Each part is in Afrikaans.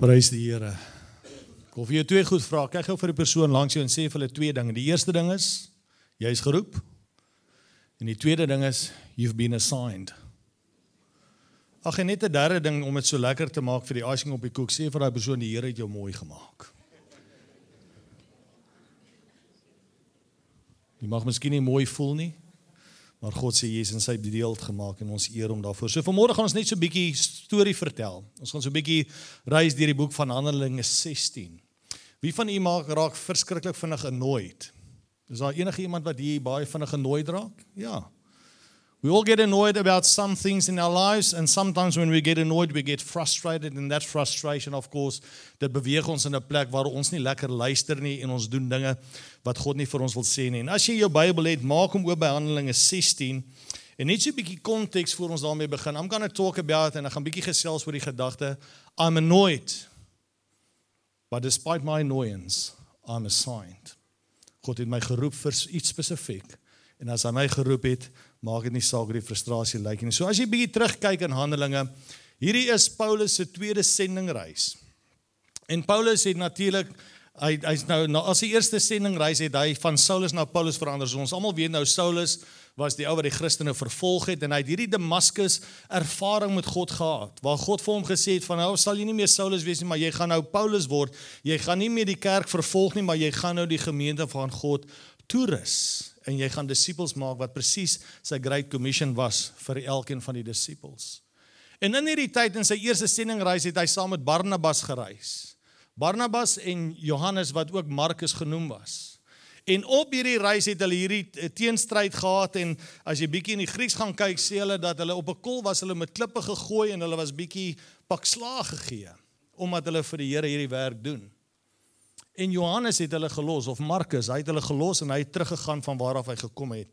Prys die Here. Ek wil vir jou twee goed vra. Kyk gou vir die persoon langs jou en sê vir hulle twee dinge. Die eerste ding is jy's geroep. En die tweede ding is you've been assigned. Ag en net 'n derde ding om dit so lekker te maak vir die icing op die koek, sê vir daai persoon die Here het jou mooi gemaak. Jy mag miskien nie mooi voel nie, maar God sê jy is in sy beeld gemaak en ons eer hom daarvoor. So vanmôre gaan ons net so 'n bietjie storie vertel. Ons gaan so 'n bietjie reis deur die boek van Handelinge 16. Wie van u maak raak verskriklik vinnig genooi? Is daar enige iemand wat hier baie vinnig genooi raak? Ja. We all get annoyed about some things in our lives and sometimes when we get annoyed we get frustrated and that frustration of course dit beweeg ons in 'n plek waar ons nie lekker luister nie en ons doen dinge wat God nie vir ons wil sê nie. En as jy jou Bybel het, maak hom oop by Handelinge 16 en net so 'n bietjie konteks voor ons daarmee begin. I'm going to talk about en ek gaan bietjie gesels oor die gedagte I'm annoyed. But despite my annoyance, I'm assigned. God het my geroep vir iets spesifiek. En as hy my geroep het, maak dit nie saak hoe die frustrasie lyk nie. So as jy bietjie terugkyk in Handelinge, hierdie is Paulus se tweede sendingreis. En Paulus het natuurlik hy hy's nou na as sy eerste sendingreis het hy van Saulus na Paulus verander. So ons almal weet nou Saulus was die ou wat die Christene vervolg het en hy het hierdie Damaskus ervaring met God gehad waar God vir hom gesê het van nou sal jy nie meer Saulus wees nie maar jy gaan nou Paulus word. Jy gaan nie meer die kerk vervolg nie maar jy gaan nou die gemeente van God toerus en jy gaan disippels maak wat presies sy great commission was vir elkeen van die disippels. En in hierdie tyd in sy eerste sendingreis het hy saam met Barnabas gereis. Barnabas en Johannes wat ook Markus genoem was. En op hierdie reis het hulle hierdie teenstryd gehad en as jy bietjie in die Grieks gaan kyk, sê hulle dat hulle op 'n kol was, hulle met klippe gegooi en hulle was bietjie pak slaag gegee omdat hulle vir die Here hierdie werk doen. En Johannes het hulle gelos of Markus, hy het hulle gelos en hy het teruggegaan van waar af hy gekom het.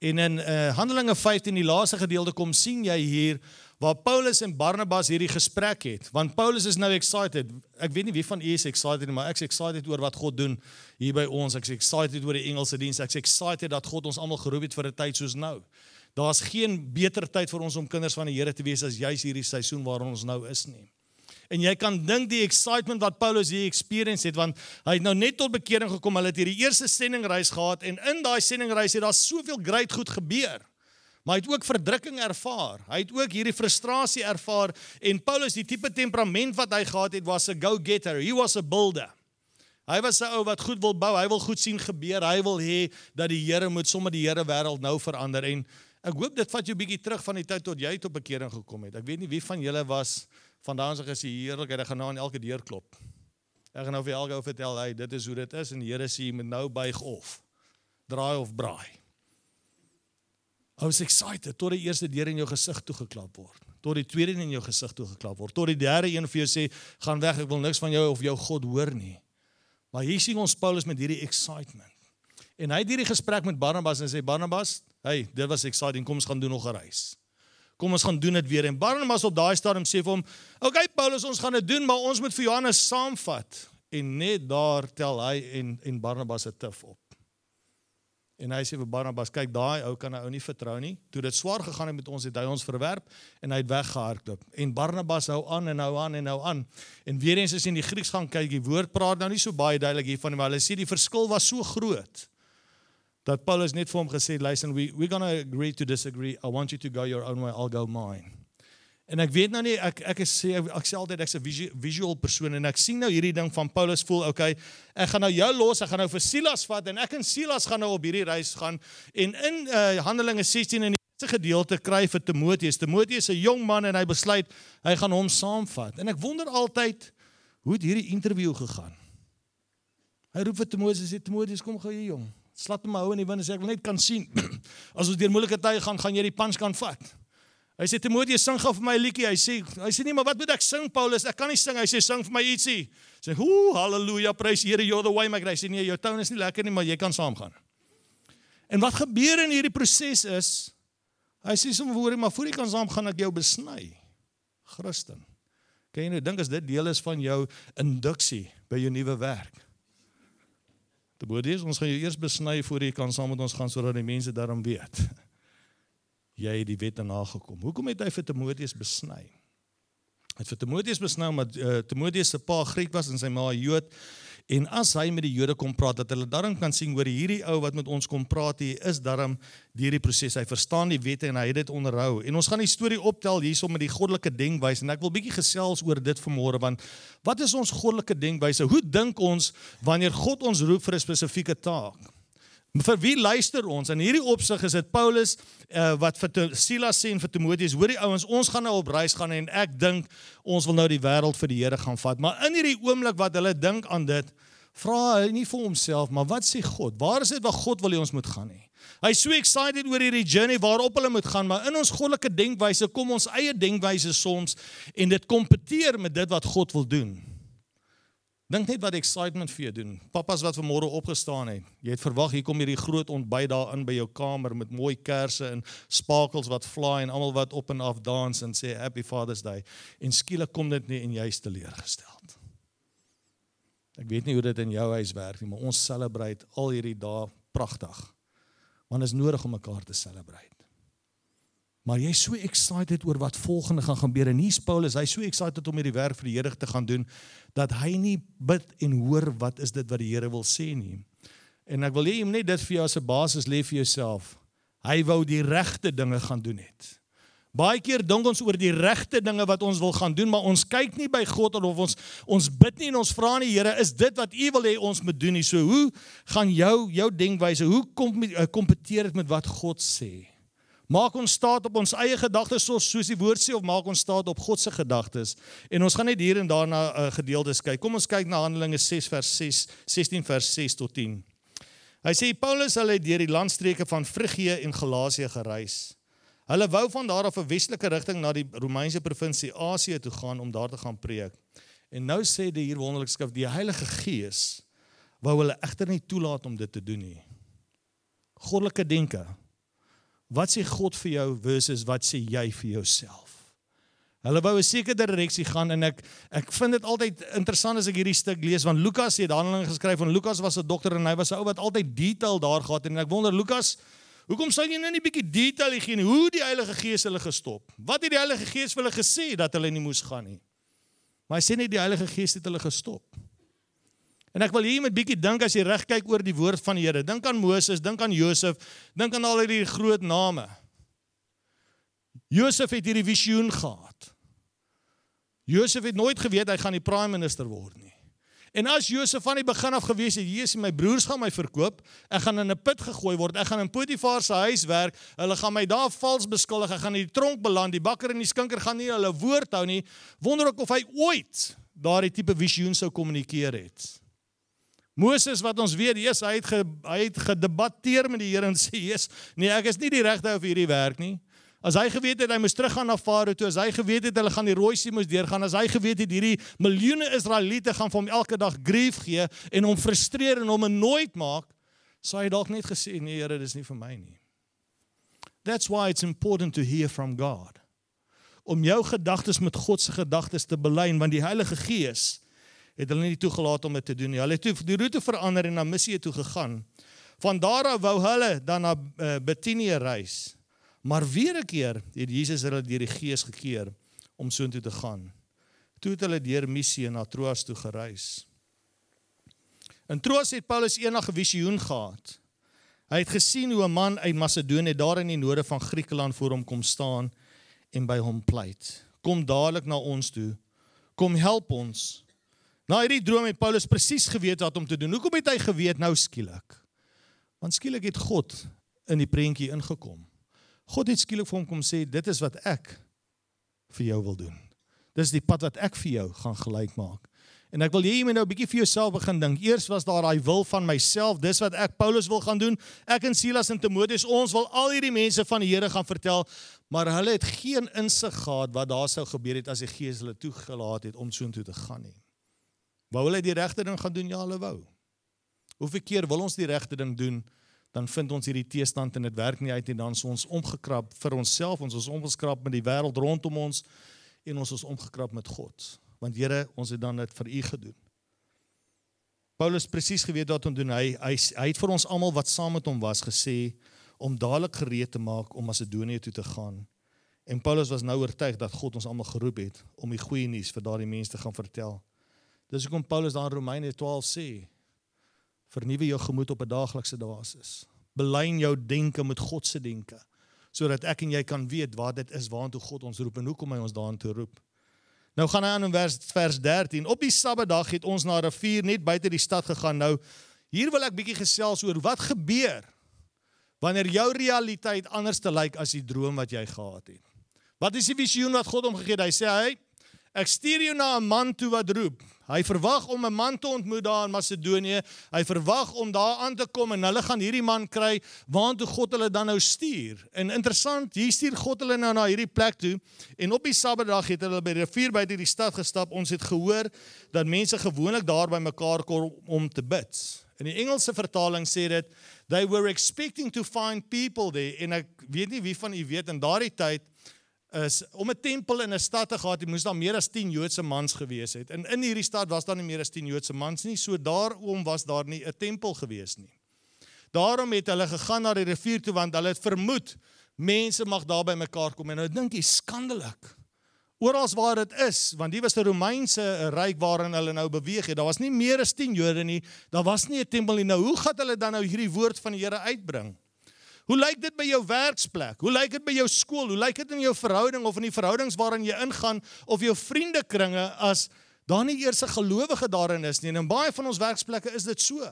En in uh, Handelinge 15 die laaste gedeelte kom sien jy hier waar Paulus en Barnabas hierdie gesprek het. Want Paulus is nou excited. Ek weet nie wie van u is excited nie, maar ek's excited oor wat God doen hier by ons. Ek's excited oor die Engelse diens. Ek's excited dat God ons almal geroep het vir 'n tyd soos nou. Daar's geen beter tyd vir ons om kinders van die Here te wees as juis hierdie seisoen waarin ons nou is nie. En jy kan dink die excitement wat Paulus hier experience het want hy het nou net tot bekering gekom. Hulle het hierdie eerste sendingreis gehad en in daai sendingreis het daar soveel great goed gebeur. Maar hy het ook verdrukking ervaar. Hy het ook hierdie frustrasie ervaar en Paulus die tipe temperament wat hy gehad het was 'n go-getter. He was a builder. Hy was 'n ou wat goed wil bou. Hy wil goed sien gebeur. Hy wil hê dat die Here moet sommer die Here wêreld nou verander en ek hoop dit vat jou bietjie terug van die tyd tot jy tot bekering gekom het. Ek weet nie wie van julle was Vandaan as jy heerlikheid, ek gaan nou aan elke deur klop. Ek gaan nou vir elke ou vertel, hey, dit is hoe dit is en die Here sê jy moet nou buig of draai of braai. I was excited tot die eerste deur in jou gesig toe geklap word. Tot die tweede in jou gesig toe geklap word. Tot die derde een vir jou sê, gaan weg, ek wil niks van jou of jou God hoor nie. Maar hier sien ons Paulus met hierdie excitement. En hy het hierdie gesprek met Barnabas en sê Barnabas, hey, dit was exciting, kom ons gaan doen nog 'n reis. Kom ons gaan doen dit weer. En Barnabas op daai stadium sê vir hom, "Oké okay, Paulus, ons gaan dit doen, maar ons moet vir Johannes saamvat." En net daar tel hy en en Barnabas se tif op. En hy sê vir Barnabas, "Kyk, daai ou kan hy ou nie vertrou nie. Toe dit swaar gegaan het met ons, het hy ons verwerp en hy het weggehardloop." En Barnabas hou aan en hou aan en hou aan. En weer eens as jy in die Grieks gaan kyk, die woord praat nou nie so baie duidelik hiervan nie, maar hulle sê die verskil was so groot dat Paulus net vir hom gesê listen we we're going to agree to disagree. I want you to go your own way. I'll go mine. En ek weet nou nie ek ek is sê ek sê altyd ek's 'n visual persoon en ek sien nou hierdie ding van Paulus voel okay ek gaan nou jou los ek gaan nou vir Silas vat en ek en Silas gaan nou op hierdie reis gaan. En in uh, Handelinge 16 in die eerste gedeelte kry vir Timoteus. Timoteus is 'n jong man en hy besluit hy gaan hom saamvat. En ek wonder altyd hoe het hierdie onderhoud gegaan? Hy roep vir Timoteus en sê Timoteus kom gou hier jong slat hom hou in die wind en sê ek wil net kan sien as ons deur moeilike tye gaan gaan jy die punch kan vat. Hy sê Timoteus sing gou vir my 'n liedjie. Hy sê hy sê nee maar wat moet ek sing Paulus? Ek kan nie sing. Hy sê sing vir my ietsie. Sê hoe haleluja prys Here you're the way my grace. Nee jou tone is nie lekker nie maar jy kan saamgaan. En wat gebeur in hierdie proses is hy sê sommer hoor maar voor jy kan saamgaan ek jou besny. Christen. Kan jy nou dink as dit deel is van jou induksie by jou nuwe werk? Timoteus, ons gaan jou eers besny voor jy kan saam met ons gaan sodat die mense daarom weet. Jy het die wette nagekom. Hoekom het hy vir Timoteus besny? Hy het vir Timoteus besnou maar uh, Timoteus se pa Griek was en sy ma Jood. En as hy met die Jode kom praat dat hulle daarom kan sien hoor hierdie ou wat met ons kom praat hier is daarom deur die proses hy verstaan die wette en hy het dit onderhou. En ons gaan die storie optel hierso met die goddelike denkwyse en ek wil bietjie gesels oor dit vanmôre want wat is ons goddelike denkwyse? Hoe dink ons wanneer God ons roep vir 'n spesifieke taak? Vir wie luister ons? In hierdie opsig is dit Paulus uh, wat vir Silas sê en vir Timoteus, hoor die ouens, ons gaan nou op reis gaan en ek dink ons wil nou die wêreld vir die Here gaan vat. Maar in hierdie oomblik wat hulle dink aan dit, vra hy nie vir homself, maar wat sê God? Waar is dit wat God wil hê ons moet gaan nie? Hy's so excited oor hierdie journey waarop hulle moet gaan, maar in ons goddelike denkwyse kom ons eie denkwyse soms en dit kompeteer met dit wat God wil doen. Dink net wat excitement vir jou doen. Pappas wat vanmôre opgestaan het. Jy het verwag hier kom hierdie groot ontbyt daar in by jou kamer met mooi kersse en spakels wat fly en almal wat op en af dans en sê happy father's day. En skielik kom dit nie en jy's teleurgestel. Ek weet nie hoe dit in jou huis werk nie, maar ons celebrate al hierdie dae pragtig. Want is nodig om mekaar te celebrate. Maar jy's so excited oor wat volgende gaan gebeur en hier's Paulus, hy's so excited om hierdie werk vir die Here te gaan doen dat hy nie bid en hoor wat is dit wat die Here wil sê nie. En ek wil hê jy moet net dit vir jou as 'n basis lê vir jouself. Hy wou die regte dinge gaan doen het. Baie keer dink ons oor die regte dinge wat ons wil gaan doen, maar ons kyk nie by God of ons ons bid nie en ons vra nie Here, is dit wat U wil hê ons moet doen nie? So hoe gaan jou jou denkwyse, hoe kom eh, kompeteer dit met wat God sê? Maak ons staat op ons eie gedagtes soos soos die woord sê of maak ons staat op God se gedagtes? En ons gaan net hier en daar na uh, gedeeltes kyk. Kom ons kyk na Handelinge 6 vers 6 16 vers 6 tot 10. Hy sê Paulus hulle het deur die landstreke van Frigië en Galasië gereis. Hulle wou van daar af 'n westelike rigting na die Romeinse provinsie Asië toe gaan om daar te gaan preek. En nou sê die hier wonderlike skrif die Heilige Gees wou hulle egter nie toelaat om dit te doen nie. Goddelike denke. Wat sê God vir jou versus wat sê jy vir jouself? Hulle wou 'n sekere direksie gaan en ek ek vind dit altyd interessant as ek hierdie stuk lees want Lukas het Handelinge geskryf van Lukas was 'n dokter en hy was 'n ou wat altyd detail daar gehad het en ek wonder Lukas Hoekom sê jy nou nie 'n bietjie detail gee nie hoe die Heilige Gees hulle gestop? Wat het die Heilige Gees vir hulle gesê dat hulle nie moes gaan nie? Maar hy sê net die Heilige Gees het hulle gestop. En ek wil hier met bietjie dink as jy reg kyk oor die woord van die Here. Dink aan Moses, dink aan Josef, dink aan al hierdie groot name. Josef het hierdie visioen gehad. Josef het nooit geweet hy gaan die prime minister word nie. En as Josef van die begin af gewees het, Jesus, my broers gaan my verkoop, ek gaan in 'n put gegooi word, ek gaan in Potifar se huis werk, hulle gaan my daar vals beskuldig, ek gaan in die tronk beland, die bakker en die skinker gaan nie hulle woord hou nie. Wonder ek of hy ooit daardie tipe visioen sou kommunikeer het. Moses wat ons weet, Jesus, hy het ge, hy het gedebatteer met die Here en sê, "Jesus, nee, ek is nie die regte ou vir hierdie werk nie." As hy geweet het hy moes teruggaan na Farao toe, as hy geweet het hulle gaan die Rooi See moes deurgaan, as hy geweet het hierdie miljoene Israeliete gaan vir hom elke dag grief gee en hom frustreer en hom nooit maak, sou hy dalk net gesê nee Here, dis nie vir my nie. That's why it's important to hear from God. Om jou gedagtes met God se gedagtes te belyn want die Heilige Gees het hulle nie toegelaat om dit te doen nie. Hulle het toe die roete verander en na Missie toe gegaan. Van daar af wou hulle dan na uh, Betinie reis. Maar weer 'n keer het Jesus hulle deur die Gees gekeer om soontoe te gaan. Toe het hulle deur Missie na Troas toe gereis. In Troas het Paulus eendag 'n visioen gehad. Hy het gesien hoe 'n man uit Macedonië daar in die noorde van Griekeland voor hom kom staan en by hom pleit. Kom dadelik na ons toe. Kom help ons. Na hierdie droom het Paulus presies geweet wat om te doen. Hoekom het hy geweet nou skielik? Want skielik het God in die prentjie ingekom. God het skielik vir hom kom sê dit is wat ek vir jou wil doen. Dis die pad wat ek vir jou gaan gelyk maak. En ek wil hê jy moet nou 'n bietjie vir jouself begin dink. Eers was daar daai wil van myself, dis wat ek Paulus wil gaan doen. Ek en Silas en Timoteus, ons wil al hierdie mense van die Here gaan vertel, maar hulle het geen insig gehad wat daar sou gebeur het as die Gees hulle toegelaat het om soontoe te gaan nie. Wou hulle die regte ding gaan doen? Ja, hulle wou. Hoeveel keer wil ons die regte ding doen? dan vind ons hierdie teestand en dit werk nie uit nie dan is ons omgekrap vir onsself ons is omgeskrap met die wêreld rondom ons en ons is omgekrap met God want Here ons het dan dit vir u gedoen Paulus presies geweet wat om doen hy hy hy het vir ons almal wat saam met hom was gesê om dadelik gereed te maak om Macedonië toe te gaan En Paulus was nou oortuig dat God ons almal geroep het om die goeie nuus vir daardie mense te gaan vertel. Dis hoekom Paulus daar in Romeine 12 sê: Vernuwe jou gemoed op 'n daaglikse basis. Belyn jou denke met God se denke, sodat ek en jy kan weet wat dit is waartoe God ons roep en hoekom hy ons daartoe roep. Nou gaan hy aan in vers vers 13. Op die Sabbatdag het ons na 'n rivier net buite die stad gegaan. Nou hier wil ek bietjie gesels oor wat gebeur wanneer jou realiteit anders te lyk as die droom wat jy gehad het. Wat is die visioen wat God hom gegee het? Hy sê hy Ek stuur jou na 'n man toe wat roep. Hy verwag om 'n man te ontmoet daar in Macedonië. Hy verwag om daar aan te kom en hulle gaan hierdie man kry waartoe God hulle dan nou stuur. En interessant, hier stuur God hulle nou na hierdie plek toe en op die Sabbatdag het hulle by die rivier by die stad gestap. Ons het gehoor dat mense gewoonlik daar by mekaar kom om te bid. In die Engelse vertaling sê dit they were expecting to find people there en ek weet nie wie van u weet in daardie tyd is om 'n tempel in 'n stad te gehad, jy moes daar meer as 10 Joodse mans gewees het. En in hierdie stad was daar nie meer as 10 Joodse mans nie, so daarom was daar nie 'n tempel gewees nie. Daarom het hulle gegaan na die rivier toe want hulle het vermoed mense mag daar by mekaar kom en nou dink jy skandelik. Oral waar dit is, want die was 'n Romeinse ryk waarin hulle nou beweeg het. Daar was nie meer as 10 Jode nie. Daar was nie 'n tempel nie. Nou, hoe gaan hulle dan nou hierdie woord van die Here uitbring? Hoe lyk dit by jou werksplek? Hoe lyk dit by jou skool? Hoe lyk dit in jou verhouding of in die verhoudings waarin jy ingaan of jou vriendekringe as daar nie eers 'n gelowige daarin is nie? En in baie van ons werksplekke is dit so.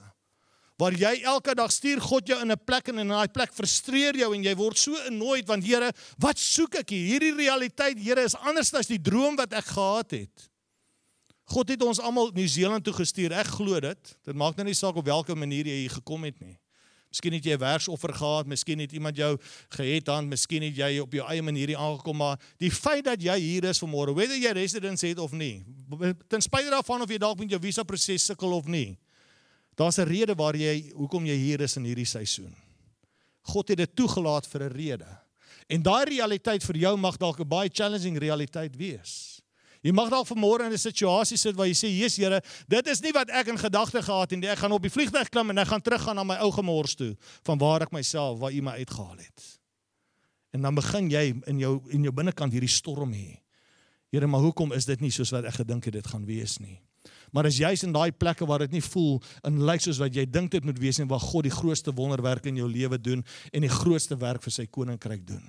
Waar jy elke dag stuur God jou in 'n plek en in daai plek frustreer jou en jy word so annoyed want Here, wat soek ek hier? Hierdie realiteit, Here, is anders as die droom wat ek gehad het. God het ons almal Nieu-Seeland toe gestuur. Ek glo dit. Dit maak nou nie saak op watter manier jy hier gekom het nie. Miskien het jy 'n werksoffer gehad, miskien het iemand jou gehet dan, miskien het jy op jou eie manier hier aangekom, maar die feit dat jy hier is vanmôre, whether jy residence het of nie, ten spyte daarvan of jy dalk met jou visa proses sukkel of nie. Daar's 'n rede waar jy hoekom jy hier is in hierdie seisoen. God het dit toegelaat vir 'n rede. En daai realiteit vir jou mag dalk 'n baie challenging realiteit wees. Jy mag dalk vanmôre in 'n situasie sit waar jy sê, "Jesus Here, dit is nie wat ek in gedagte gehad het nie. Ek gaan op die vliegtuig klim en ek gaan teruggaan na my ou gemors toe van waar ek myself waar U my uitgehaal het." En dan begin jy in jou in jou binnekant hierdie storm hê. Here, maar hoekom is dit nie soos wat ek gedink het dit gaan wees nie? Maar as jy's in daai plekke waar dit nie voel en lyk soos wat jy dink dit moet wees en waar God die grootste wonderwerk in jou lewe doen en die grootste werk vir sy koninkryk doen.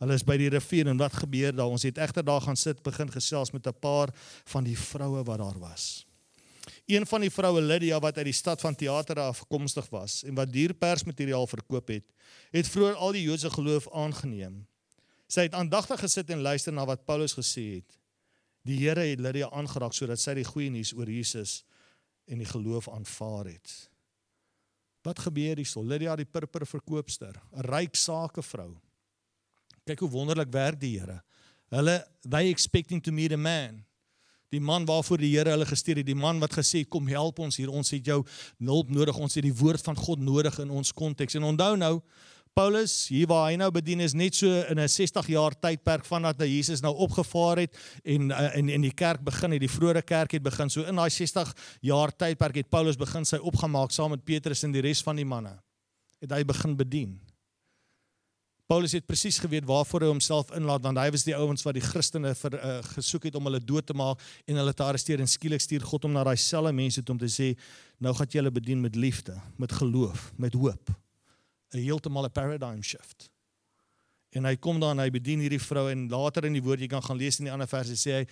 Hulle is by die rivier en wat gebeur daar? Ons het egter daar gaan sit, begin gesels met 'n paar van die vroue wat daar was. Een van die vroue Lydia wat uit die stad van teater afkomstig was en wat dierpersmateriaal verkoop het, het vroeër al die Joodse geloof aangeneem. Sy het aandagtig gesit en luister na wat Paulus gesê het. Die Here het Lydia aangeraak sodat sy die goeie nuus oor Jesus en die geloof aanvaar het. Wat gebeur hierso? Lydia die purper verkoopster, 'n ryk sakevrou. Kyk hoe wonderlik werk die Here. Hulle they expecting to meet a man. Die man waarvoor die Here hulle gestuur het, die man wat gesê kom help ons hier, ons het jou hulp nodig, ons het die woord van God nodig in ons konteks. En onthou nou, Paulus, hier waar hy nou bedien is net so in 'n 60 jaar tydperk vandat hy Jesus nou opgevaar het en in in die kerk begin het, die vroeë kerk het begin. So in daai 60 jaar tydperk het Paulus begin sy opgemaak saam met Petrus en die res van die manne. Het hy begin bedien. Paulus het presies geweet waarvoor hy homself inlaat want hy was die ouens wat die Christene vir uh, gesoek het om hulle dood te maak en hulle te arresteer en skielik stuur God hom na daai selfe mense toe om te sê nou gaan jy hulle bedien met liefde, met geloof, met hoop. 'n Heeltemal 'n paradigm shift. En hy kom daar en hy bedien hierdie vrou en later in die woord jy kan gaan lees in die ander verse sê hy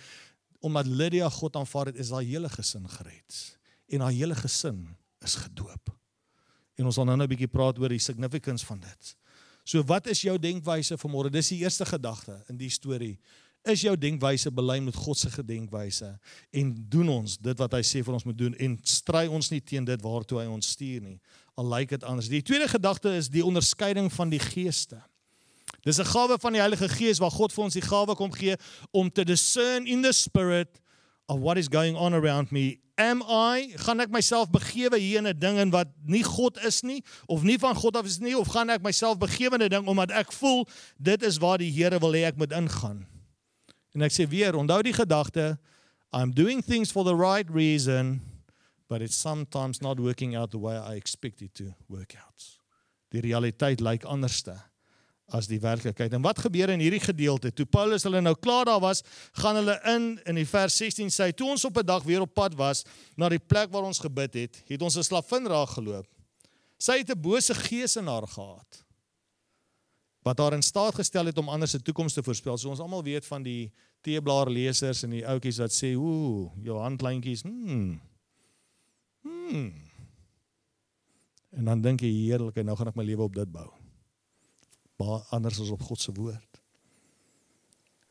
omdat Lydia God aanvaar het is haar hele gesin gered en haar hele gesin is gedoop. En ons gaan nou 'n bietjie praat oor die significance van dit. So wat is jou denkwyse vanmôre? Dis die eerste gedagte in die storie. Is jou denkwyse belyn met God se gedenkwyse en doen ons dit wat hy sê vir ons moet doen en stry ons nie teen dit waartoe hy ons stuur nie. Al lyk dit anders. Die tweede gedagte is die onderskeiding van die geeste. Dis 'n gawe van die Heilige Gees waar God vir ons die gawe kom gee om te discern in the spirit of what is going on around me am I gaan ek myself begewe hier in 'n ding en wat nie God is nie of nie van God af is nie of gaan ek myself begewe in 'n ding omdat ek voel dit is waar die Here wil hê ek moet ingaan. En ek sê weer, onthou die gedagte I'm doing things for the right reason but it's sometimes not working out the way I expect it to work out. Die realiteit lyk anderste as die werklikheid. En wat gebeur in hierdie gedeelte? Toe Paulus hulle nou klaar daar was, gaan hulle in in die vers 16 sê, toe ons op 'n dag weer op pad was na die plek waar ons gebid het, het ons 'n slavin raak geloop. Sy het 'n bose gees in haar gehad wat haar in staat gestel het om ander se toekoms te voorspel. So ons almal weet van die teeblaar lesers en die ouetjies wat sê, "Ooh, jou handlyntjies, hmm." Hmm. En dan dink jy heerlik, nou gaan ek my lewe op dit bou baie anders as op God se woord.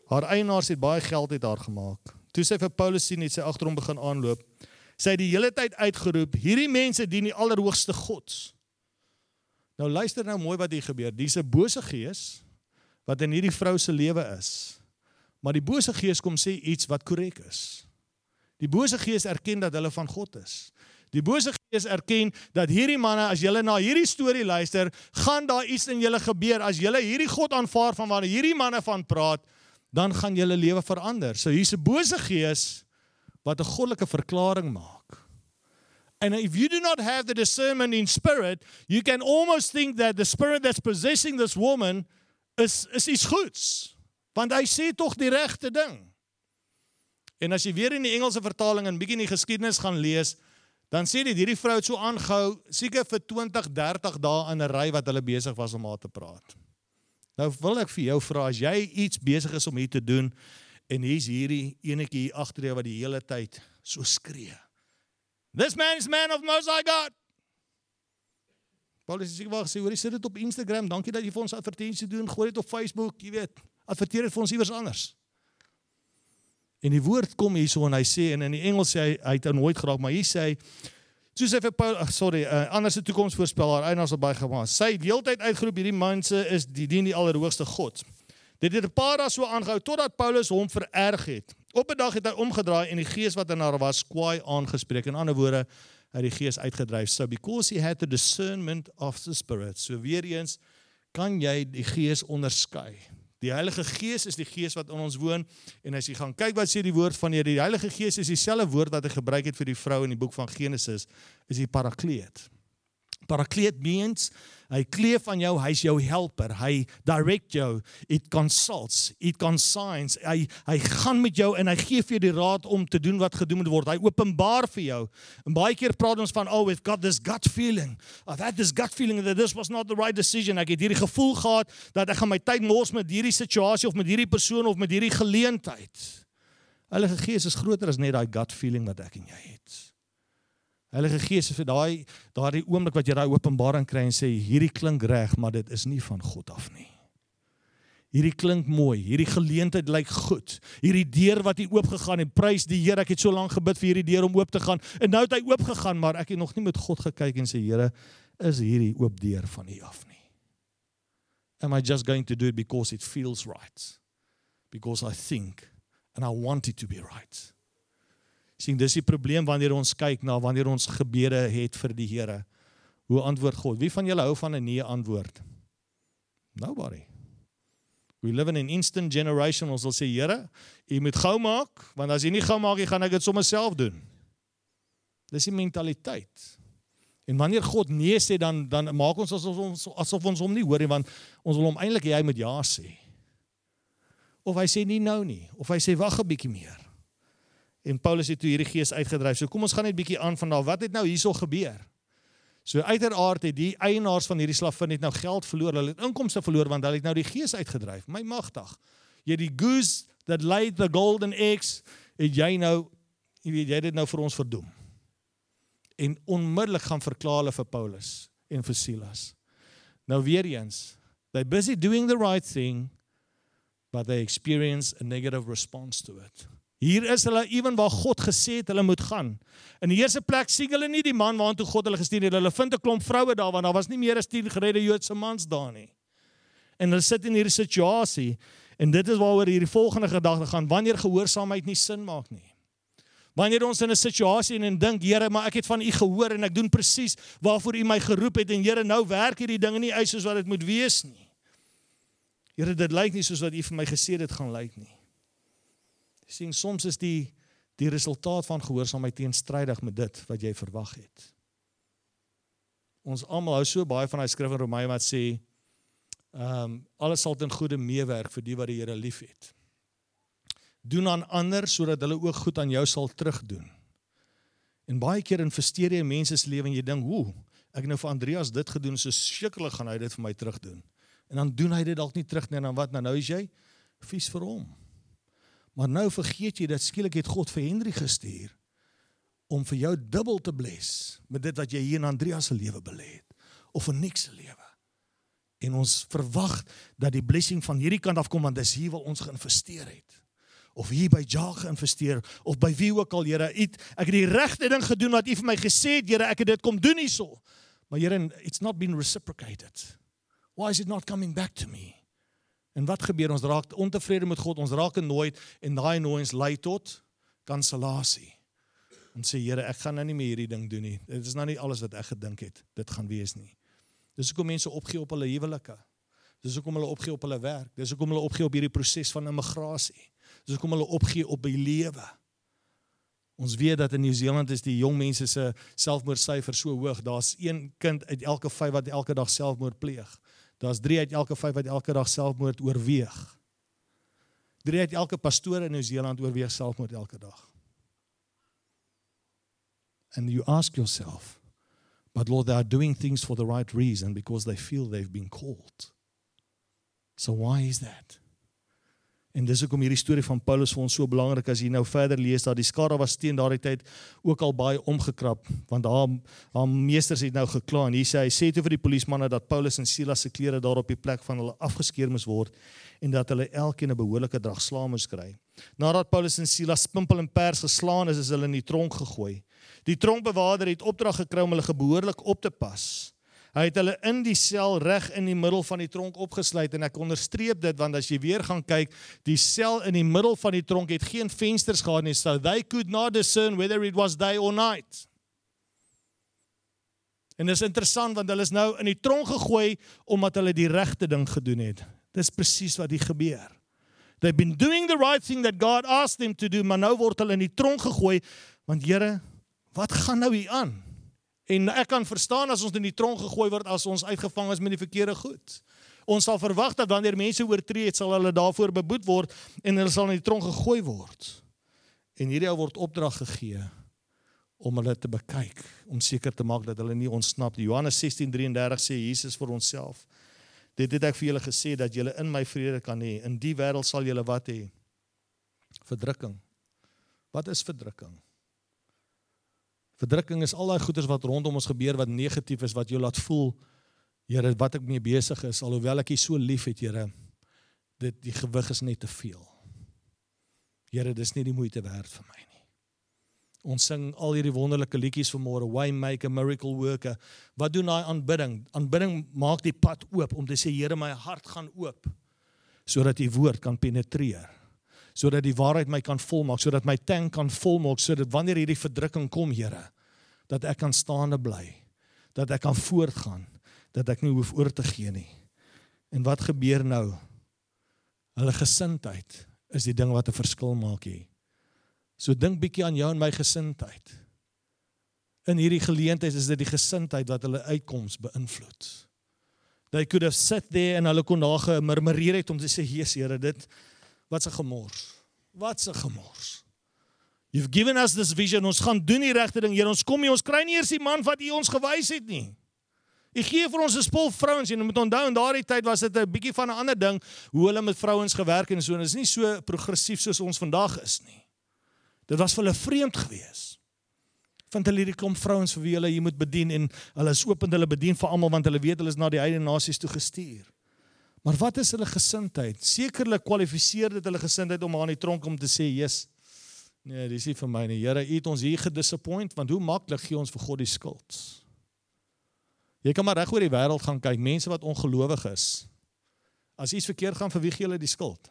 Haar eienaars het baie geld uit haar gemaak. Toe sy vir Paulus sien het sy agter hom begin aanloop. Sy het die hele tyd uitgeroep: "Hierdie mense dien die Allerhoogste God." Nou luister nou mooi wat hier gebeur. Dis 'n bose gees wat in hierdie vrou se lewe is. Maar die bose gees kom sê iets wat korrek is. Die bose gees erken dat hulle van God is. Die bose gees erken dat hierdie manne as julle na hierdie storie luister, gaan daar iets in julle gebeur as julle hierdie God aanvaar van waar hierdie manne van praat, dan gaan julle lewe verander. So hier's 'n bose gees wat 'n goddelike verklaring maak. And if you do not have the discernment in spirit, you can almost think that the spirit that's possessing this woman is is iets goeds. Want hy sê tog die regte ding. En as jy weer in die Engelse vertaling en bietjie in die geskiedenis gaan lees, Dan sê dit hierdie vrou het so aangehou seker vir 20, 30 dae in 'n ry wat hulle besig was om haar te praat. Nou wil ek vir jou vra as jy iets besig is om hier te doen en hier's hierdie enetjie hier agter jou wat die hele tyd so skree. This man is man of most high God. Paulus sê wag, sê hoor jy sit dit op Instagram. Dankie dat jy vir ons advertensie doen. Gooi dit op Facebook, jy weet. Adverteer dit vir ons iewers anders. En die woord kom hierso en hy sê en in die Engels sê hy hy het nooit geraak maar hier sê hy soos hy vir Paul ag sorry uh, anders se toekoms voorspel haar eienaars op baie gemaak. Sy het heeltyd uitgeroep hierdie mense is die dien die allerhoogste God. Dit het 'n paar dae so aangehou totdat Paulus hom vererg het. Op 'n dag het hy omgedraai en die gees wat in haar was kwaai aangespreek. In ander woorde, hy het die gees uitgedryf. So because he had the discernment of the spirit. So weer eens kan jy die gees onderskei. Die Heilige Gees is die Gees wat in ons woon en as jy gaan kyk wat sê die woord van die Heilige Gees is dieselfde woord wat hy gebruik het vir die vrou in die boek van Genesis is die parakleet. Parakleet means hy kleef aan jou, hy's jou helper. Hy direct jou, it consults, it consigns. Hy hy gaan met jou en hy gee vir jou die raad om te doen wat gedoen moet word. Hy openbaar vir jou. En baie keer praat ons van oh we've got this gut feeling. I've had this gut feeling that this was not the right decision. Ek het hierdie gevoel gehad dat ek gaan my tyd mors met hierdie situasie of met hierdie persoon of met hierdie geleentheid. Heilige Gees is groter as net daai gut feeling wat ek en jy het. Heilige Gees vir daai daardie oomblik wat jy daai openbaring kry en sê hierdie klink reg, maar dit is nie van God af nie. Hierdie klink mooi, hierdie geleentheid lyk goed. Hierdie deur wat hier oop gegaan het, prys die Here. Ek het so lank gebid vir hierdie deur om oop te gaan en nou het hy oop gegaan, maar ek het nog nie met God gekyk en sê Here, is hierdie oop deur van U af nie. Am I just going to do it because it feels right? Because I think and I want it to be right sien dis die probleem wanneer ons kyk na wanneer ons gebede het vir die Here. Hoe antwoord God? Wie van julle hou van 'n nee antwoord? Nobody. We live in an instant generation. Ons wil sê Here, U moet gou maak, want as U nie gou maak nie, gaan ek dit sommer self doen. Dis die mentaliteit. En wanneer God nee sê dan dan maak ons asof ons asof ons hom nie hoor nie want ons wil hom eintlik hê hy moet ja sê. Of hy sê nie nou nie, of hy sê wag 'n bietjie meer. En Paulus het toe hierdie gees uitgedryf. So kom ons gaan net bietjie aan van daar. Wat het nou hierso gebeur? So uiteraard het die eienaars van hierdie slavin net nou geld verloor. Hulle het inkomste verloor want hulle het nou die gees uitgedryf. My magtig. Jy die goose that laid the golden eggs, het jy nou jy weet jy dit nou vir ons verdoem. En onmiddellik gaan verklaar hulle vir Paulus en vir Silas. Nou weer eens, they busy doing the right thing but they experience a negative response to it. Hier is hulle ewen waar God gesê het hulle moet gaan. In die eerste plek sien hulle nie die man waartoe God hulle gestuur het. Hulle vind 'n klomp vroue daar want daar was nie meer as 10 geredde Joodse mans daar nie. En hulle sit in hierdie situasie en dit is waaroor hierdie volgende gedagte gaan wanneer gehoorsaamheid nie sin maak nie. Wanneer ons in 'n situasie en, en dink Here, maar ek het van U gehoor en ek doen presies waarvoor U my geroep het en Here, nou werk hierdie dinge nie uit soos wat dit moet wees nie. Here, dit lyk nie soos wat U vir my gesê het dit gaan lyk nie sien soms is die die resultaat van gehoorsaamheid teenstrydig met dit wat jy verwag het. Ons almal hou so baie van daai skrif in Romeine wat sê Ehm um, alles sal ten goeie meewerk vir die wat die Here liefhet. Doen aan ander sodat hulle ook goed aan jou sal terugdoen. En baie keer investeer jy in mense se lewe en jy dink, "Hoe, ek nou vir Andreas dit gedoen, so sekerlik gaan hy dit vir my terugdoen." En dan doen hy dit dalk nie terug nie en dan wat? Nou nou is jy vies vir hom. Maar nou vergeet jy dat skielik het God vir Henry gestuur om vir jou dubbel te bless met dit wat jy hier in Andreas se lewe belê het of in Nick se lewe. En ons verwag dat die blessing van hierdie kant af kom want dis hier waar ons geïnvesteer het. Of hier by Jage geïnvesteer of by wie ook al Here. Het ek het die regte ding gedoen wat U vir my gesê het Here ek het dit kom doen hierso. Maar Here it's not been reciprocated. Why is it not coming back to me en wat gebeur? Ons raak ontevrede met God ons raak nooit en daai nooiens lei tot kansellasie en sê Here ek gaan nou nie meer hierdie ding doen nie. Dit is nou nie alles wat ek gedink het dit gaan wees nie. Dis hoekom mense opgee op hulle huwelike. Dis hoekom hulle opgee op hulle werk. Dis hoekom hulle opgee op hierdie proses van immigrasie Dis hoekom hulle opgee op by lewe. Ons weet dat in Nieu-Seeland is die jong mense se selfmoordsyfer so hoog. Daar's een kind uit elke 5 wat elke dag selfmoord pleeg. Daar's 3 uit elke 5 wat elke dag selfmoord oorweeg. 3 uit elke pastoor in Nieu-Seeland oorweeg selfmoord elke dag. And you ask yourself, but Lord, they are doing things for the right reason because they feel they've been called. So why is that? En dis hoekom hierdie storie van Paulus vir ons so belangrik as jy nou verder lees dat die skare was teen daardie tyd ook al baie omgekrap want haar haar meesters het nou gekla en hier sê hy sê toe vir die polismanne dat Paulus en Silas se klere daar op die plek van hulle afgeskeer moes word en dat hulle elkeen 'n behoorlike drag slaam moes kry. Nadat Paulus en Silas pimpel en pers geslaan is, is hulle in die tronk gegooi. Die tronkbewaarder het opdrag gekry om hulle behoorlik op te pas. Hy het hulle in die sel reg in die middel van die tronk opgesluit en ek onderstreep dit want as jy weer gaan kyk, die sel in die middel van die tronk het geen vensters gehad nie, so they could not discern whether it was day or night. En dit is interessant want hulle is nou in die tronk gegooi omdat hulle die regte ding gedoen het. Dis presies wat hier gebeur. They've been doing the right thing that God asked them to do, maar nou word hulle in die tronk gegooi want Here, wat gaan nou hier aan? En ek kan verstaan as ons in die tronk gegooi word as ons uitgevang is met die verkeerde goed. Ons sal verwag dat wanneer mense oortree het, sal hulle daarvoor beboet word en hulle sal in die tronk gegooi word. En hierdie ou word opdrag gegee om hulle te bekyk, om seker te maak dat hulle nie ontsnap nie. Johannes 16:33 sê Jesus vir onsself: Dit het ek vir julle gesê dat julle in my vrede kan hê. In die wêreld sal julle wat hê? Verdrukking. Wat is verdrukking? Verdrukking is al daai goeders wat rondom ons gebeur wat negatief is wat jou laat voel Here wat ek mee besig is alhoewel ek U so lief het Here dit die gewig is net te veel. Here dis nie die moeite werd vir my nie. Ons sing al hierdie wonderlike liedjies vanmôre Why make a miracle worker. Wat doen daai aanbidding? Aanbidding maak die pad oop om te sê Here my hart gaan oop sodat U woord kan penetreer sodat die waarheid my kan volmaak, sodat my tank kan volmaak, sodat wanneer hierdie verdrukking kom, Here, dat ek kan staande bly, dat ek kan voortgaan, dat ek nie hoef oor te gee nie. En wat gebeur nou? Hulle gesindheid is die ding wat 'n verskil maak hier. So dink bietjie aan jou en my gesindheid. In hierdie geleentheid is dit die gesindheid wat hulle uitkoms beïnvloed. They could have sat there en hulle kon daar gemurmureer het om te sê, "Jesus, Here, dit Wat 'n gemors. Wat 'n gemors. You've given us this vision. Ons gaan doen die regte ding. Here, ons kom hier, ons kry nie eers die man wat U ons gewys het nie. U gee vir ons 'n spul vrouens en jy moet onthou in daardie tyd was dit 'n bietjie van 'n ander ding hoe hulle met vrouens gewerk en so en dit is nie so progressief soos ons vandag is nie. Dit was vir hulle vreemd geweest. Vind hulle hierdie klomp vrouens vir wie hulle jy moet bedien en hulle is oop en hulle bedien vir almal want hulle weet hulle is na die heidene nasies toe gestuur. Maar wat is hulle gesindheid? Sekerlik kwalifiseer dit hulle gesindheid om aan die tronk om te sê, "Jesus, nee, dis nie vir my nie. Here, U het ons hier gedisappoint want hoe maklik gee ons vir God die skuld?" Jy kan maar reg oor die wêreld gaan kyk, mense wat ongelowig is. As iets verkeerd gaan, vir wie gee hulle die skuld?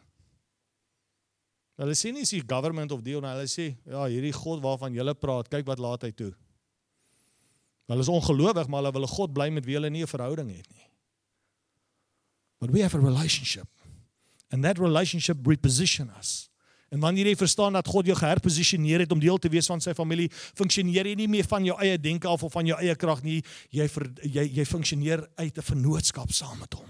Hulle sê nie die government of deal, hulle sê, "Ja, hierdie God waarvan jy praat, kyk wat laat hy toe." Hulle is ongelowig, maar hulle wil God bly met wie hulle nie 'n verhouding het nie. But we have a relationship. And that relationship reposition us. En wanneer jy verstaan dat God jou geherposisioneer het om deel te wees van sy familie, funksioneer jy nie meer van jou eie denke af of van jou eie krag nie. Jy ver, jy jy funksioneer uit 'n vennootskap saam met hom.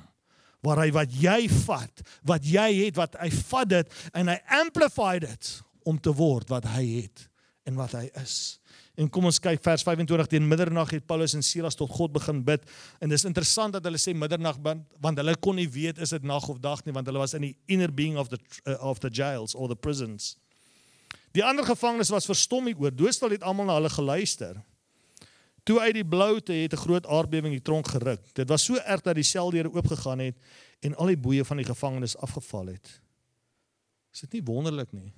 waar hy wat jy vat, wat jy het, wat hy vat dit en hy amplify dit om te word wat hy het en wat hy is. En kom ons kyk vers 25 teen middernag het Paulus en Silas tot God begin bid en dis interessant dat hulle sê middernag want hulle kon nie weet is dit nag of dag nie want hulle was in die inner being of the uh, of the jails or the prisons. Die ander gevangenes was verstom hieroor. Doodstil het almal na hulle geluister. Toe uit die bloute het 'n groot aardbewing die tronk geruk. Dit was so erg dat die seldeure oopgegaan het en al die boeye van die gevangenes afgeval het. Is dit nie wonderlik nie?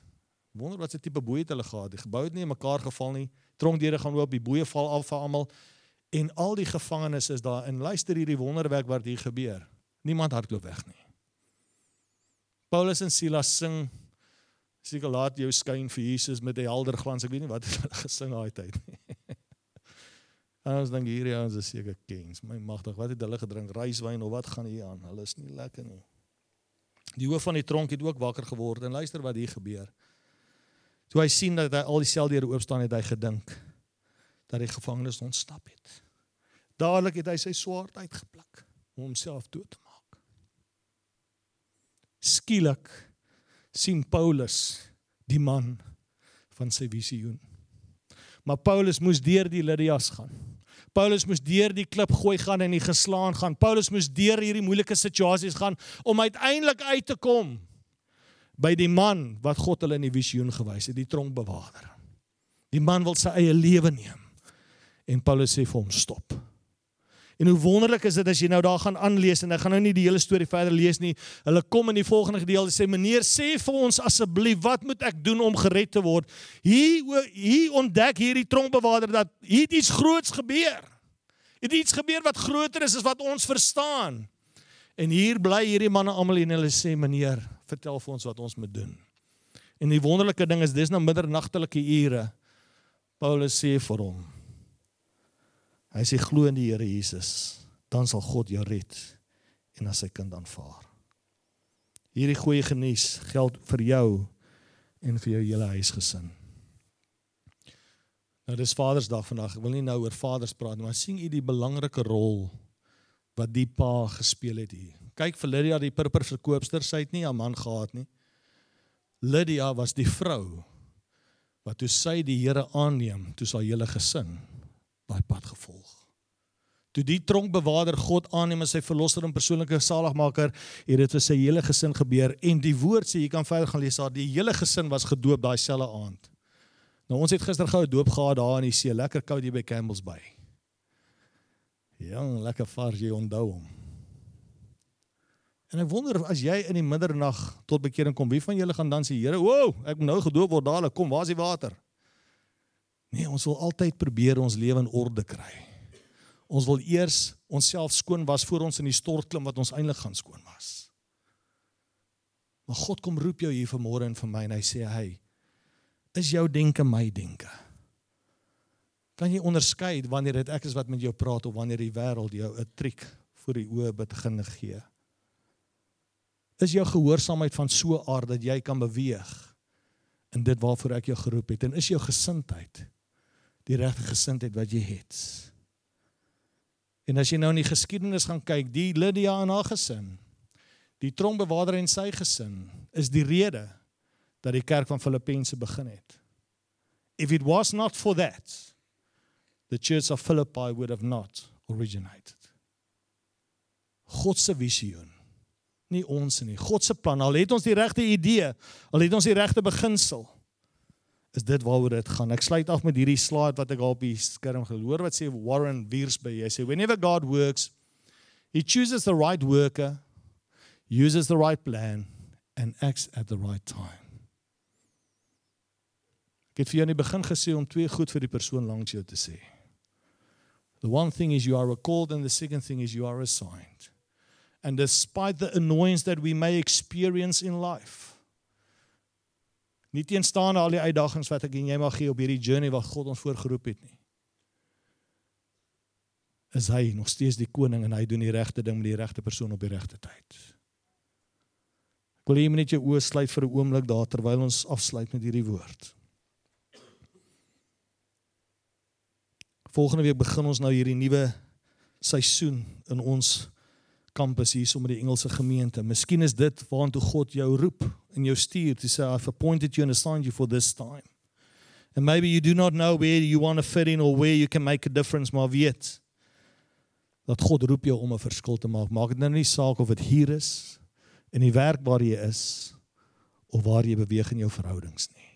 Wonder wat se tipe boeye hulle gehad. Die gebou het nie in mekaar geval nie. Tronkdeure gaan oop, die boeye val af vir almal en al die gevangenes is daar. En luister hierdie wonderwerk wat hier gebeur. Niemand hardloop weg nie. Paulus en Silas sing seker laat jou skyn vir Jesus met 'n helder glans. Ek weet nie wat hulle gesing daai tyd nie. Ons dink hierdie ouens is seker kings. My magtig, wat het hulle gedrink? Ryswyn of wat gaan hier aan? Hulle is nie lekker nie. Die hoof van die tronk het ook wakker geword en luister wat hier gebeur. Toe hy sien dat hy al die seldeure oop staan, het hy gedink dat die gevangenes ontsnap het. Dadelik het hy sy swaard uitgepluk om homself dood te maak. Skielik sien Paulus die man van sy visioen. Maar Paulus moes deur die Lydias gaan. Paulus moes deur die klip gooi gaan en die geslaan gaan. Paulus moes deur hierdie moeilike situasies gaan om uiteindelik uit te kom by die man wat God hulle in die visioen gewys het, die tronkbewaarder. Die man wil sy eie lewe neem. En Paulus sê vir hom stop. En hoe wonderlik is dit as jy nou daar gaan aanlees en ek gaan nou nie die hele storie verder lees nie. Hulle kom in die volgende gedeelte sê meneer sê vir ons asseblief wat moet ek doen om gered te word? Hier hier ontdek hierdie tronkbewaarder dat hier iets groots gebeur. Het iets gebeur wat groter is as wat ons verstaan. En hier bly hierdie manne almal en hulle sê meneer, vertel vir ons wat ons moet doen. En die wonderlike ding is dis nou middernagtelike ure. Paulus sê vir hom Hy sê glo in die Here Jesus, dan sal God jou red en as sy kind aanvaar. Hierdie goeie genuus geld vir jou en vir jou hele huisgesin. Nou dis Vadersdag vandag. Ek wil nie nou oor vaders praat nie, maar sien u die belangrike rol wat die pa gespeel het hier. Kyk vir Lydia die purper verkoopster, sy het nie 'n man gehad nie. Lydia was die vrou wat toe sy die Here aanneem, toe sy hele gesin daai pad gevolg. Toe die tronkbewaarder God aanneem as sy verlosser en persoonlike saligmaker, het dit vir sy hele gesin gebeur en die woord sê jy kan verder gaan lees daar die hele gesin was gedoop daai selfde aand. Nou ons het gister gou 'n doop gehad daar in die see, lekker koud hier by Campbell's Bay. Ja, lekker vars jy onthou hom. En ek wonder as jy in die middernag tot bekering kom, wie van julle gaan dan sê, Here, wow, ek moet nou gedoop word dadelik, kom, waar is die water? Nee, ons wil altyd probeer ons lewe in orde kry. Ons wil eers onsself skoon was voor ons in die stort klim wat ons eintlik gaan skoon was. Maar God kom roep jou hier vanmôre en vir my en hy sê hy is jou denke my denke. Kan jy onderskei wanneer dit ek is wat met jou praat of wanneer die wêreld jou 'n triek voor die oë begin gee? Is jou gehoorsaamheid van so aard dat jy kan beweeg in dit waarvoor ek jou geroep het en is jou gesindheid die regte gesindheid wat jy het. En as jy nou in die geskiedenis gaan kyk, die Lydia en haar gesin, die tronkbewaarder en sy gesin, is die rede dat die kerk van Filippense begin het. If it was not for that, the church of Philippi would have not originated. God se visioen, nie ons nie. God se plan. Al het ons die regte idee, al het ons die regte beginsel, is dit waaroor dit gaan. Ek sluit af met hierdie slide wat ek op die skerm gehoor wat sê Warren Wiersbe. Hy sê whenever God works, he chooses the right worker, uses the right plan and acts at the right time. Ek het vir jou in die begin gesê om twee goed vir die persoon langs jou te sê. The one thing is you are called and the second thing is you are assigned. And despite the annoyance that we may experience in life, Nie teenstaande al die uitdagings wat ek en jy mag gee op hierdie journey wat God ons voorgeroep het nie. Is hy nog steeds die koning en hy doen die regte ding met die regte persoon op die regte tyd. Ek wil hê jy moet net jou oë sluit vir 'n oomblik daar terwyl ons afsluit met hierdie woord. Volgende week begin ons nou hierdie nuwe seisoen in ons kampus hier sommer die Engelse gemeente. Miskien is dit waartoe God jou roep en jou stuur to say I've appointed you and assigned you for this time. And maybe you do not know where you want to fit in or where you can make a difference, maar weet dat God roep jou om 'n verskil te maak. Maak dit nou nie saak of dit hier is in die werk waar jy is of waar jy beweeg in jou verhoudings nie.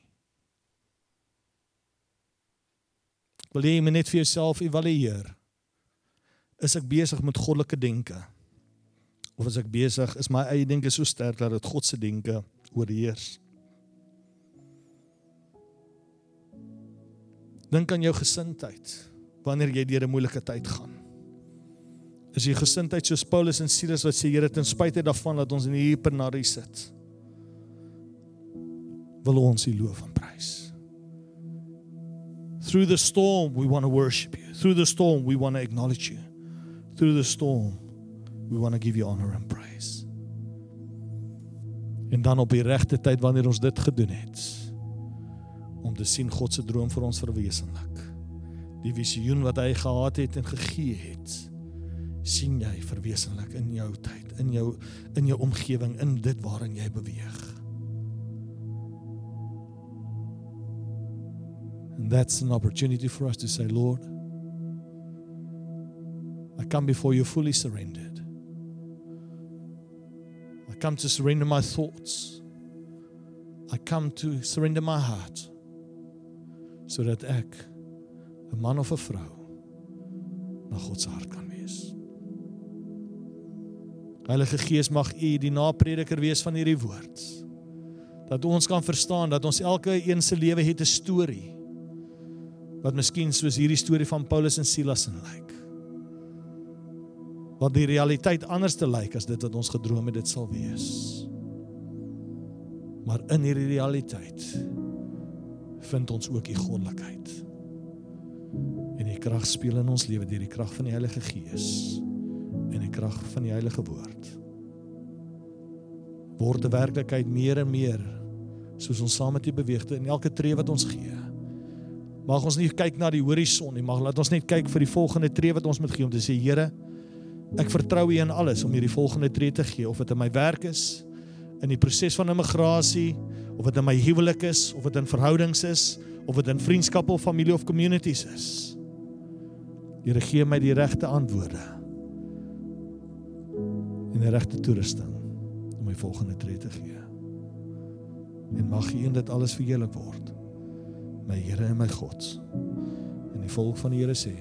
Wil jy net vir jouself evalueer? Is ek besig met goddelike denke? Of is ek besig is my eie denke so sterk dat dit God se denke oorheers? Dink aan jou gesindheid wanneer jy deur 'n moeilike tyd gaan. Is jy gesindheid soos Paulus en Silas wat sê Here ten spyte daarvan dat ons in hierdie penarie sit, wil ons U loof en prys. Through the storm we want to worship you. Through the storm we want to acknowledge you. Through the storm we want to give you honor and praise. En dan op die regte tyd wanneer ons dit gedoen het, om te sien God se droom vir ons verwesenlik. Die visioen wat hy gehad het en gegee het, sien jy verwesenlik in jou tyd, in jou in jou omgewing, in dit waarin jy beweeg. And that's an opportunity for us to say, Lord, I come before you fully surrendered. Come to surrender my thoughts. I come to surrender my heart sodat ek 'n man of 'n vrou na God se hart kan wees. Heilige Gees mag U die naprediker wees van hierdie woord. Dat ons kan verstaan dat ons elke een se lewe het 'n storie wat miskien soos hierdie storie van Paulus en Silas in lyk. Wat die realiteit anders te lyk as dit wat ons gedroom het dit sal wees. Maar in hierdie realiteit vind ons ook die goddelikheid. En die krag speel in ons lewe deur die krag van die Heilige Gees en die krag van die Heilige Woord. Word die werklikheid meer en meer soos ons saam met U beweeg in elke tree wat ons gee. Mag ons nie kyk na die horison nie, mag laat ons net kyk vir die volgende tree wat ons moet gee om te sê Here, ek vertrou U in alles om hierdie volgende tree te gee of dit in my werk is, in die proses van immigrasie, of dit in my huwelik is, of dit in verhoudings is, of dit in vriendskappe of familie of communities is. Here gee my die regte antwoorde. En die regte toerusting om my volgende tree te gee. En mag U in dit alles verheerlik word. My Here en my God. En die volk van die Here sê: